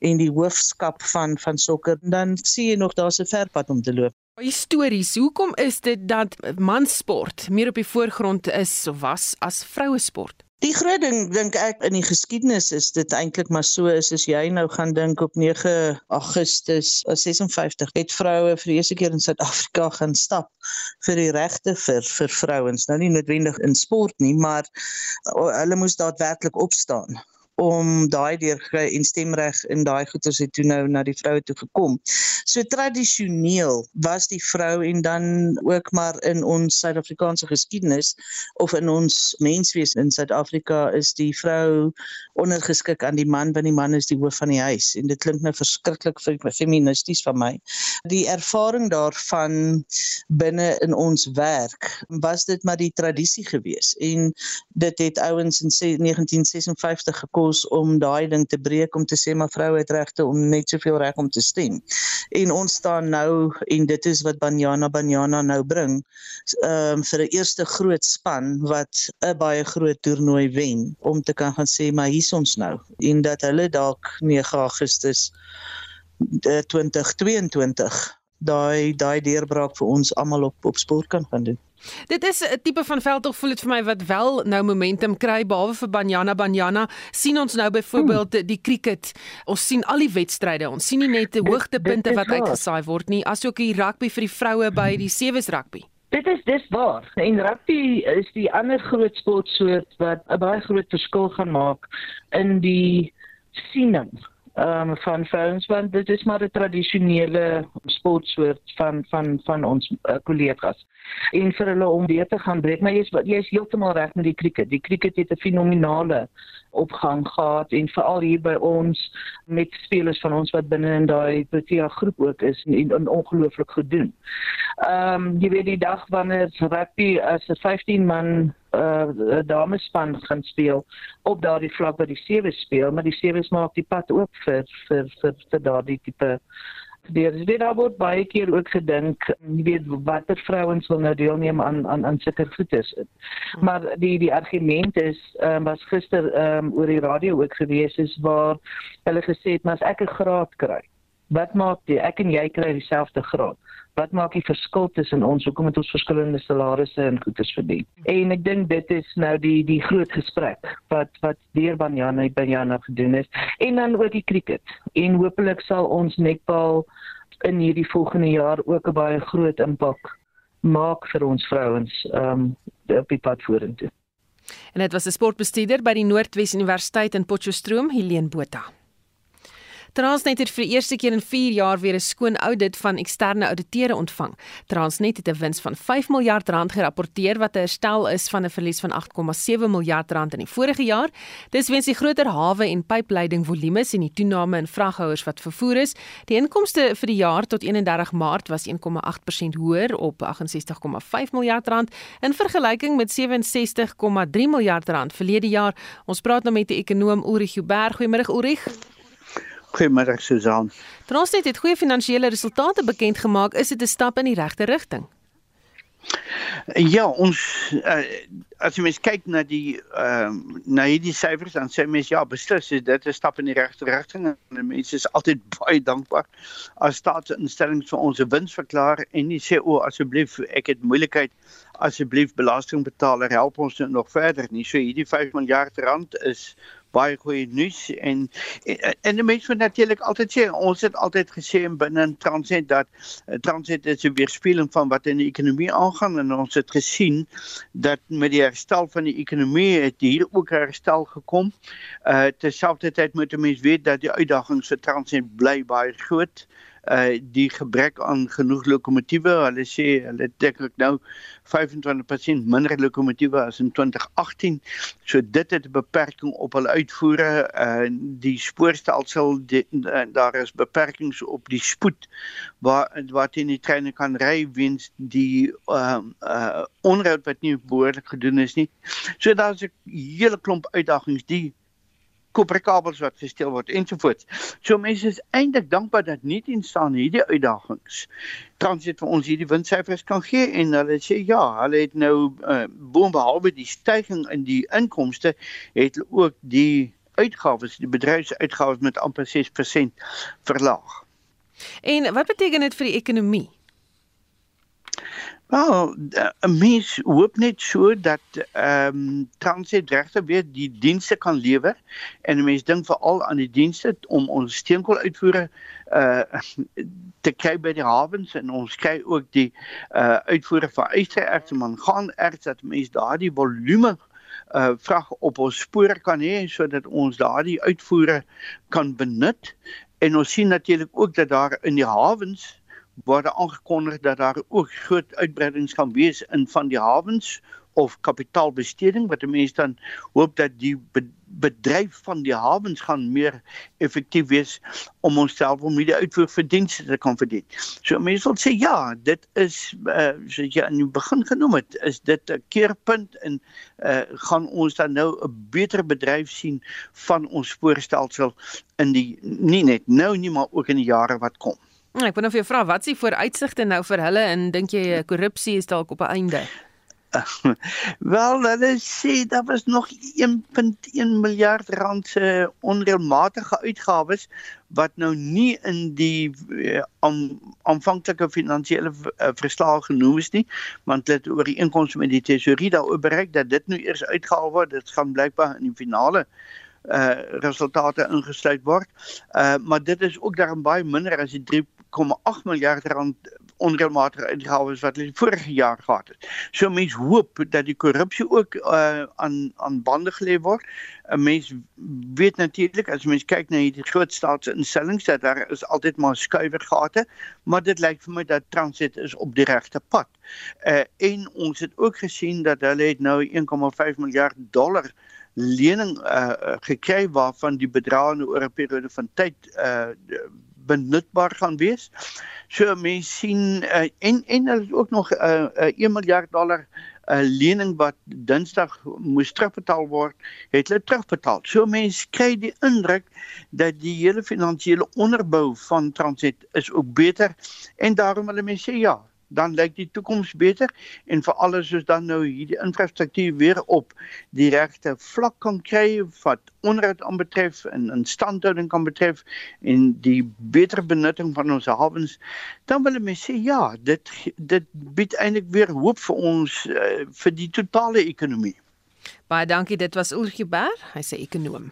en die hoofskap van van sokker dan sien jy nog daar's 'n ver pad om te loop. Histories, hoekom is dit dat manssport meer op die voorgrond is of was as vroue sport? Die groot ding dink ek in die geskiedenis is dit eintlik maar so is as jy nou gaan dink op 9 Augustus 56 het vroue vir die eerste keer in Suid-Afrika gaan stap vir die regte vir vir vrouens nou nie noodwendig in sport nie maar hulle moes daadwerklik opstaan om daai deurgekry en stemreg in daai goeters het toe nou na die vroue toe gekom. So tradisioneel was die vrou en dan ook maar in ons Suid-Afrikaanse geskiedenis of in ons menswees in Suid-Afrika is die vrou ondergeskik aan die man want die man is die hoof van die huis en dit klink nou verskriklik feministies van my. Die ervaring daarvan binne in ons werk was dit maar die tradisie gewees en dit het ouens in 1956 gekom kos om daai ding te breek om te sê maar vroue het regte om net soveel reg om te stem. En ons staan nou en dit is wat Banyana Banyana nou bring um, vir 'n eerste groot span wat 'n baie groot toernooi wen om te kan gaan sê maar hier's ons nou en dat hulle dalk 9 Augustus 2022 eh, daai daai deurbraak vir ons almal op op sport kan gaan doen. Dit is 'n tipe van veldtog voel dit vir my wat wel nou momentum kry behalwe vir Banyana Banyana. sien ons nou byvoorbeeld hmm. die cricket. Ons sien al die wedstryde. Ons sien nie net die hoogtepunte wat uitgesaai word nie, asook die rugby vir die vroue by die sewees rugby. Dit is dis waar. En rugby is die ander groot sportsoort wat 'n baie groot verskil gaan maak in die siening ehm um, van vrouens want dit is maar 'n tradisionele sportsoort van van van ons uh, kollegas. En vir hulle om weer te gaan breek maar jy's jy's heeltemal reg met die cricket. Die cricket het 'n fenominale opgang gehad en veral hier by ons met spelers van ons wat binne in daai Protea groep ook is en, en, en ongelooflik goed doen. Ehm um, jy weet die dag wanneer rugby as 'n 15 man uh damespan gaan speel op daardie vlak wat die sewe speel, maar die sewe maak die pad oop vir vir vir, vir daardie tipe Daar is weer daar word baie keer ook gedink, jy weet watter vrouens wil nou deelneem aan aan aan sulke goedes. Maar die die argument is ehm um, was gister ehm um, oor die radio ook gewees is waar hulle gesê het maar as ek 'n graad kry, wat maak dit? Ek en jy kry dieselfde graad. Wat maak die verskil tussen ons? Hoekom het ons verskillende salarisse en goederes verdien? En ek dink dit is nou die die groot gesprek wat wat deur Banyana Banyana gedoen is. En dan ook die cricket. En hopelik sal ons netbal in hierdie volgende jaar ook 'n baie groot impak maak vir ons vrouens um op die pad vorentoe. En dit was 'n sportbestuurder by die Noordwes Universiteit in Potchefstroom Helene Botha Transnet het vir die eerste keer in 4 jaar weer 'n skoon audit van eksterne auditeure ontvang. Transnet het 'n wins van 5 miljard rand gerapporteer wat 'n herstel is van 'n verlies van 8,7 miljard rand in die vorige jaar. Dis weens die groter hawe en pypleiding volumes en die toename in vraghouers wat vervoer is. Die inkomste vir die jaar tot 31 Maart was 1,8% hoër op 68,5 miljard rand in vergelyking met 67,3 miljard rand verlede jaar. Ons praat nou met die ekonom Ulrich Huber. Goeiemôre Ulrich. Goeiemôre Susan. Transnet het goeie finansiële resultate bekend gemaak. Is dit 'n stap in die regte rigting? Ja, ons uh, as jy mens kyk na die ehm uh, na hierdie syfers dan sê mens ja, beslis is dit 'n stap in die regte rigting en mense is altyd baie dankbaar as staatsinstellings vir ons wins verklaar en nie sê o, asseblief ek het moeilikheid asseblief belastingbetaler help ons nou nog verder nie. So hierdie 5 miljard rand is baie goeie nuus en en, en mense moet natuurlik altyd sê ons het altyd gesê binne Transnet dat uh, Transnet is 'n weerspieëling van wat in die ekonomie aangaan en ons het gesien dat met die herstel van die ekonomie het hier ook herstel gekom. Uh terselfdertyd moet mense weet dat die uitdagings vir Transnet bly baie groot uh die gebrek aan genoeg lokomotiewe. Hulle sê hulle dink ek nou 25% minder lokomotiewe as in 2018. So dit het 'n beperking op hulle uitvoere. Uh die spoorstelsel die, uh, daar is beperkings op die spoed waar wat in die treine kan ry weens die uh uh onroud wat nie behoorlik gedoen is nie. So daar's 'n hele klomp uitdagings die koperkabels wat gesteel word ensovoorts. So mense is eintlik dankbaar dat nie teen staan hierdie uitdagings. Transit vir ons hierdie windsyfers kan gee en hulle sê ja, hulle het nou uh, boonbehalwe die stygings in die inkomste het hulle ook die uitgawes, die bedryfsuitgawes met amper 6% verlaag. En wat beteken dit vir die ekonomie? Wel, 'n mens hoop net so dat ehm um, Transnet regte weer die dienste kan lewer en 'n mens dink veral aan die dienste om ons steenkool uitvoere uh te kry by die hawens en ons kry ook die uh uitvoere van ystererts en manganerts dat mense daardie volume uh vrag op ons spore kan hê sodat ons daardie uitvoere kan benut en ons sien natuurlik ook dat daar in die hawens word aangekondig dat daar ook groot uitbreidings gaan wees in van die hawens of kapitaalbesteding wat mense dan hoop dat die bedryf van die hawens gaan meer effektief wees om onsself om die uitvoer vir dienste te kan verdien. So mense wil sê ja, dit is uh, soos jy aan die begin genoem het, is dit 'n keerpunt en uh, gaan ons dan nou 'n beter bedryf sien van ons spoorstelsel in die nie net nou nie maar ook in die jare wat kom. Ek wil nou vir jou vra, wat is die vooruitsigte nou vir hulle en dink jy eh, korrupsie is dalk op 'n einde? Wel, hulle sê daar was nog 1.1 miljard rand se onreëlmatige uitgawes wat nou nie in die uh, aanvanklike finansiële uh, verslae genoem is nie, want dit oor die inkomste met die tesorie daaroor bereik dat dit nou eers uitgehaal word. Dit gaan blykbaar in die finale uh resultate ingesluit word. Uh maar dit is ook daarom baie minder as die 1,8 miljard rand onreëlmatige uitgawes wat hulle vorige jaar gehad het. So mense hoop dat die korrupsie ook uh, aan aan bande gelê word. 'n Mens weet natuurlik as mens kyk na hierdie groot staatsinstellings dat daar is altyd maar skuiwergate, maar dit lyk vir my dat Transit is op die regte pad. Uh en ons het ook gesien dat hulle het nou 1,5 miljard dollar lening uh gekry waarvan die bedrae oor 'n periode van tyd uh benutbaar gaan wees. So mense sien uh, en en hulle ook nog 'n uh, uh, 1 miljard dollar 'n uh, lening wat Dinsdag moes terugbetaal word, het hulle terugbetaal. So mense kry die indruk dat die hele finansiële onderbou van Transnet is ook beter en daarom hulle mense sê ja, dan lyk die toekoms beter en vir alles soos dan nou hierdie infrastruktuur weer op. Die regte vlak kan kry wat onderhoud aanbetref en instandhouding kan betref en die beter benutting van ons hawens dan wil ek sê ja dit dit bied eintlik weer hoop vir ons uh, vir die totale ekonomie. Baie dankie dit was Ulrich Berg hy sê ekonom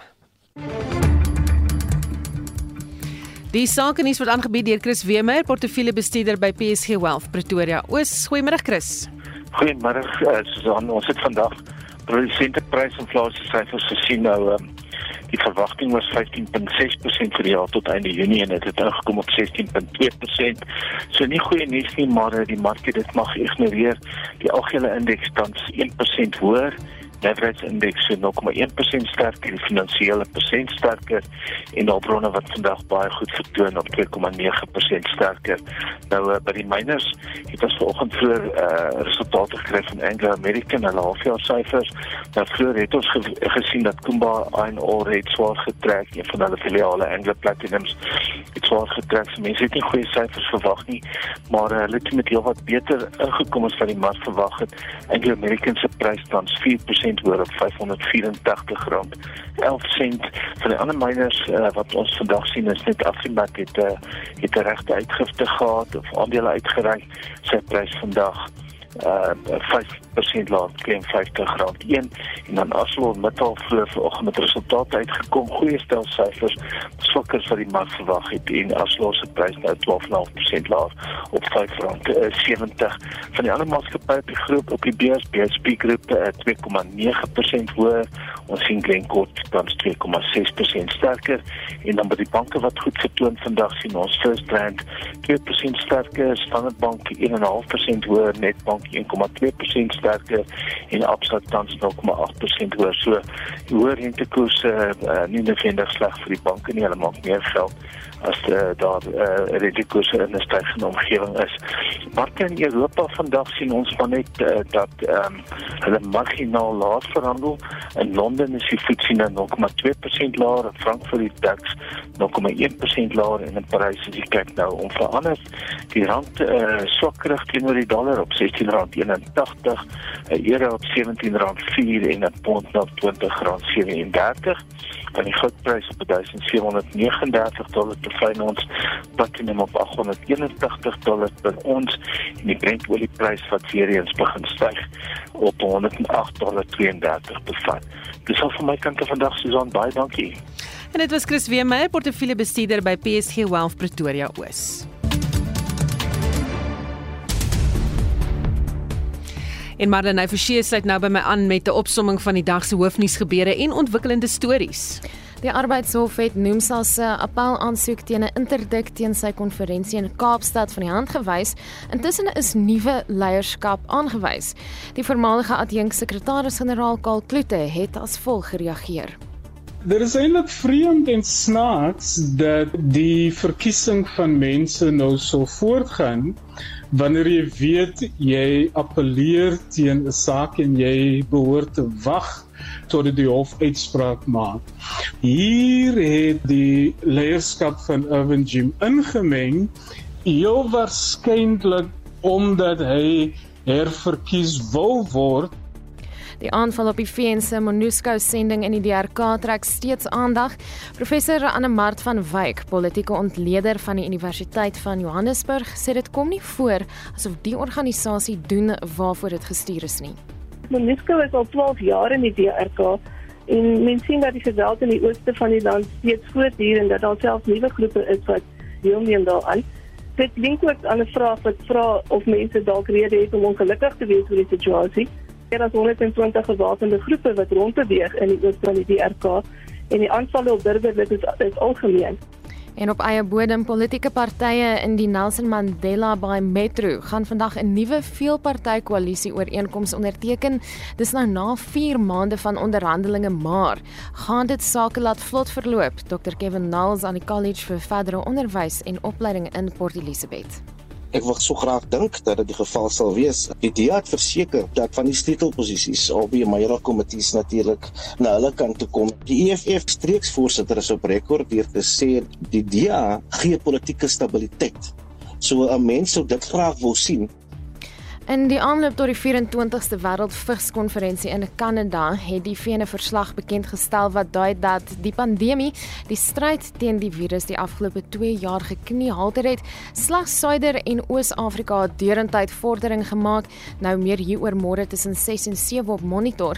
Die sakenuus word aangebied deur Chris Wemer, portefeuljebestuurder by PSG Wealth Pretoria. Oos, goeiemôre Chris. Goeiemôre uh, Susan. Ons het vandag produsenteprys inflasie syfers gesien nou. Um, Die verwagting was 15.6% vir die jaar tot einde Junie en dit het ingekom op 16.2%. So nie goeie nuus nie, maar die mark het dit mag ignoreer. Die algehele indeks tans 1% hoër leverage indeks so 0,1% sterker, die finansiële persent sterker en hulpbronne wat vandag baie goed vertoon op 2,9% sterker. Nou uh, by die miners het ons vanoggend vroeër uh, resultate gekry van Anglo American hulle halfjaar syfers. Nou vroeër het ons ge gesien dat Kumba Iron Ore het swaar getrek, een van hulle filiale Anglo Platinums het swaar getrek. So mense het nie goeie syfers verwag nie, maar uh, hulle het met heelwat beter ingekom as wat die mark verwag het. Anglo American se prys tans 4% sent hoor op 584 rand. 11 sent van die ander miners uh, wat ons vandag sien is net Afrimat het uh, het 'n regte uitgifte gehad of aandele uitgereik. Sy prys vandag uh 5% laag teen 50 rand 1 en dan Aslo Metal vroeër vanoggend met resultate uitgekom goeie stel syfers swakker as wat die mark verwag het en Aslo se prys nou 12.5% laag op 5 rand uh, 70 van die ander maatskappye op die groep op die beurs BSP groep uh, 2.9% hoër. Ons sien Glencore dan 2.6% sterker. En dan by die banke wat goed vertoon vandag sien ons First Rand 2% sterker Standard Bank 1.5% hoër Netbank 1,2% sterker en Absa tans 0,8% hoër. So die hoë rentekoerse uh, nie noodwendig sleg vir die banke nie, hulle maak meer geld as uh, daar uh, rentekoerse in 'n stygende omgewing is. Markte in Europa vandag sien ons van net uh, dat um, hulle marginaal laag verhandel. In Londen is die FTSE nou 0,2% laer, in Frankfurt die DAX 0,1% laer en in Parys is die kyk nou om verander. Die rand uh, swakkerig teenoor die dollar op 16 R81, 'n euro op R17.4 en 'n pond op R20.37. Van die goudprys op 1739 dollar per fyn ons, platinum op 881 dollar per ons en die Brent olieprys wat weer eens begin styg op 108 dollar 32 per fyn. Dis al van my kant af vandag Susan, baie dankie. En dit was Chris Weemeyer, portefeuljebestuurder by PSG Wealth Pretoria Oos. En Marlene Forsie sluit nou by my aan met 'n opsomming van die dag se hoofnuusgebeure en ontwikkelende stories. Die Arbeidshof het Nomsa se appel aansoek teen 'n interdik teen sy konferensie in Kaapstad van die hand gewys. Intussen is nuwe leierskap aangewys. Die voormalige adjunksekretaris-generaal Karl Klute het as volg gereageer. Dit is eintlik vreemd en snaaks dat die verkiesing van mense nou so voortgaan wanneer jy weet jy appeleer teen 'n saak en jy behoort te wag tot die hof uitspraak maak. Hier het die leierskap van Irvin Jim ingemeng, heel waarskynlik omdat hy herverkies wou word Die aanval op die VN se MONUSCO sending in die DRK trek steeds aandag. Professor Anne Mart van Wyk, politieke ontleder van die Universiteit van Johannesburg, sê dit kom nie voor asof die organisasie doen waarvoor dit gestuur is nie. MONUSCO is al 12 jaar in die DRK en men sien dat die geweld in die ooste van die land steeds voortduur en dat daar selfs nuwe groepe is wat deelneem daaraan. Dit link ook aan 'n vraag wat vra of mense dalk rede het om ongelukkig te wees oor die situasie meer as 120 gewapende groepe wat rondbeweeg in die ooste van die DRK en die aanvalle op burgerlik is, is algemeen. En op eie bodem politieke partye in die Nelson Mandela Bay Metro gaan vandag 'n nuwe veelpartytjie ooreenkoms onderteken. Dis nou na 4 maande van onderhandelinge, maar gaan dit sake laat vlot verloop? Dr Kevin Nals aan die College vir Verdere Onderwys en Opleiding in Port Elizabeth. Ek wil so graag dink dat dit die geval sal wees. Die DA het verseker dat van die sleutelposisies op die Meyer komitees natuurlik na hulle kant toe kom. Die EFF streeksvoorsitter is op rekord deur te sê die DA gee politieke stabiliteit. So 'n mens sou dit graag wil sien In die aanloop tot die 24ste Wêreldvigskonferensie in Kanada het die VN 'n verslag bekend gestel wat dui dat die pandemie die stryd teen die virus die afgelope 2 jaar gekniehalter het. Slegs Suider en Oos-Afrika het deurentyd vordering gemaak. Nou meer hieroor môre tussen 6 en 7 op Monitor.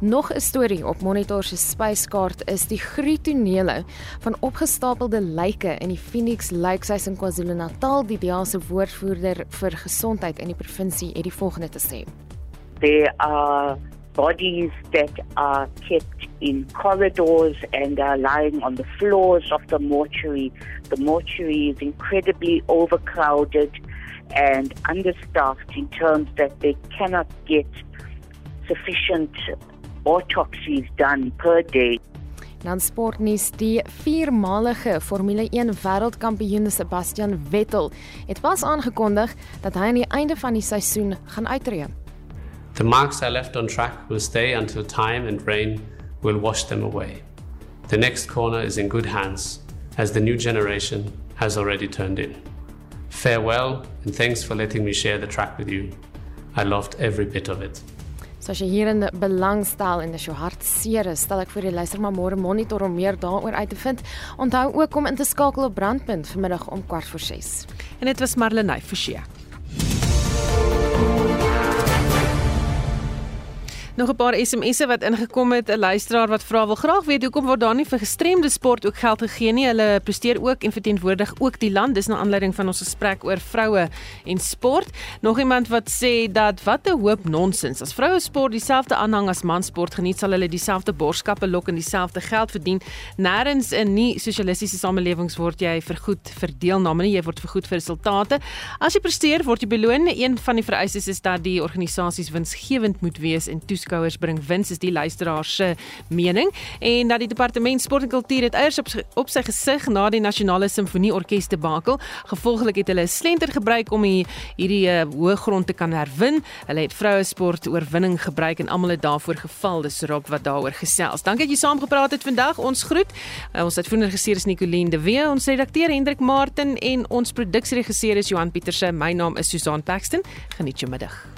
Nog 'n storie op Monitor se spyskaart is die gruutonele van opgestapelde lyke in die Phoenix Lakes in KwaZulu-Natal, die DEA se woordvoerder vir gesondheid in die provinsie het die volgende te sê. There are bodies that are kept in corridors and are lying on the floors of the mortuary. The mortuary is incredibly overcrowded and understaffed in terms that they cannot get sufficient autopsies done per day. Dan sportnuus die viermalige Formule 1 wêreldkampioen Sebastian Vettel het pas aangekondig dat hy aan die einde van die seisoen gaan uittreë. The marks I left on track will stay until time and rain will wash them away. The next corner is in good hands as the new generation has already turned in. Farewell and thanks for letting me share the track with you. I loved every bit of it. So as jy hierin belangstel en dis jou hartseer, stel ek vir die luister maar môre monitor om meer daaroor uit te vind. Onthou ook om in te skakel op Brandpunt vanmiddag om 4:06. En dit was Marlenae Forsie. Nog 'n paar SMS'e wat ingekom het, 'n luisteraar wat vra wil graag weet hoekom word daar nie vir gestremde sport ook geld gegee nie. Hulle presteer ook en verteenwoordig ook die land. Dis na aanleiding van ons gesprek oor vroue en sport. Nog iemand wat sê dat wat 'n hoop nonsens. As vroue sport dieselfde aanhang as mansport geniet, sal hulle dieselfde borskappe lok en dieselfde geld verdien. Nêrens in nie sosialistiese samelewings word jy vergoed vir deelname nie, jy word vergoed vir resultate. As jy presteer, word jy beloon. Een van die vereistes is dat die organisasies winsgewend moet wees en toes toeskouers bring wins is die luisteraars se mening. En dat die departement sport en kultuur het eiers op, op sy gesig na die nasionale simfonieorkes debakel gevolglik het hulle 'n slenter gebruik om die, hierdie uh, hoë grond te kan herwin. Hulle het vroue sport oorwinning gebruik en almal het daarvoor geval. Dis rok wat daaroor gesels. Dankie dat jy saamgepraat het vandag. Ons groet uh, ons uitvoerende regisseur is Nicoline de Wee ons redakteur Hendrik Martin en ons produksieregisseur is Johan Pieterse. My naam is Susan Paxton. Geniet jou middag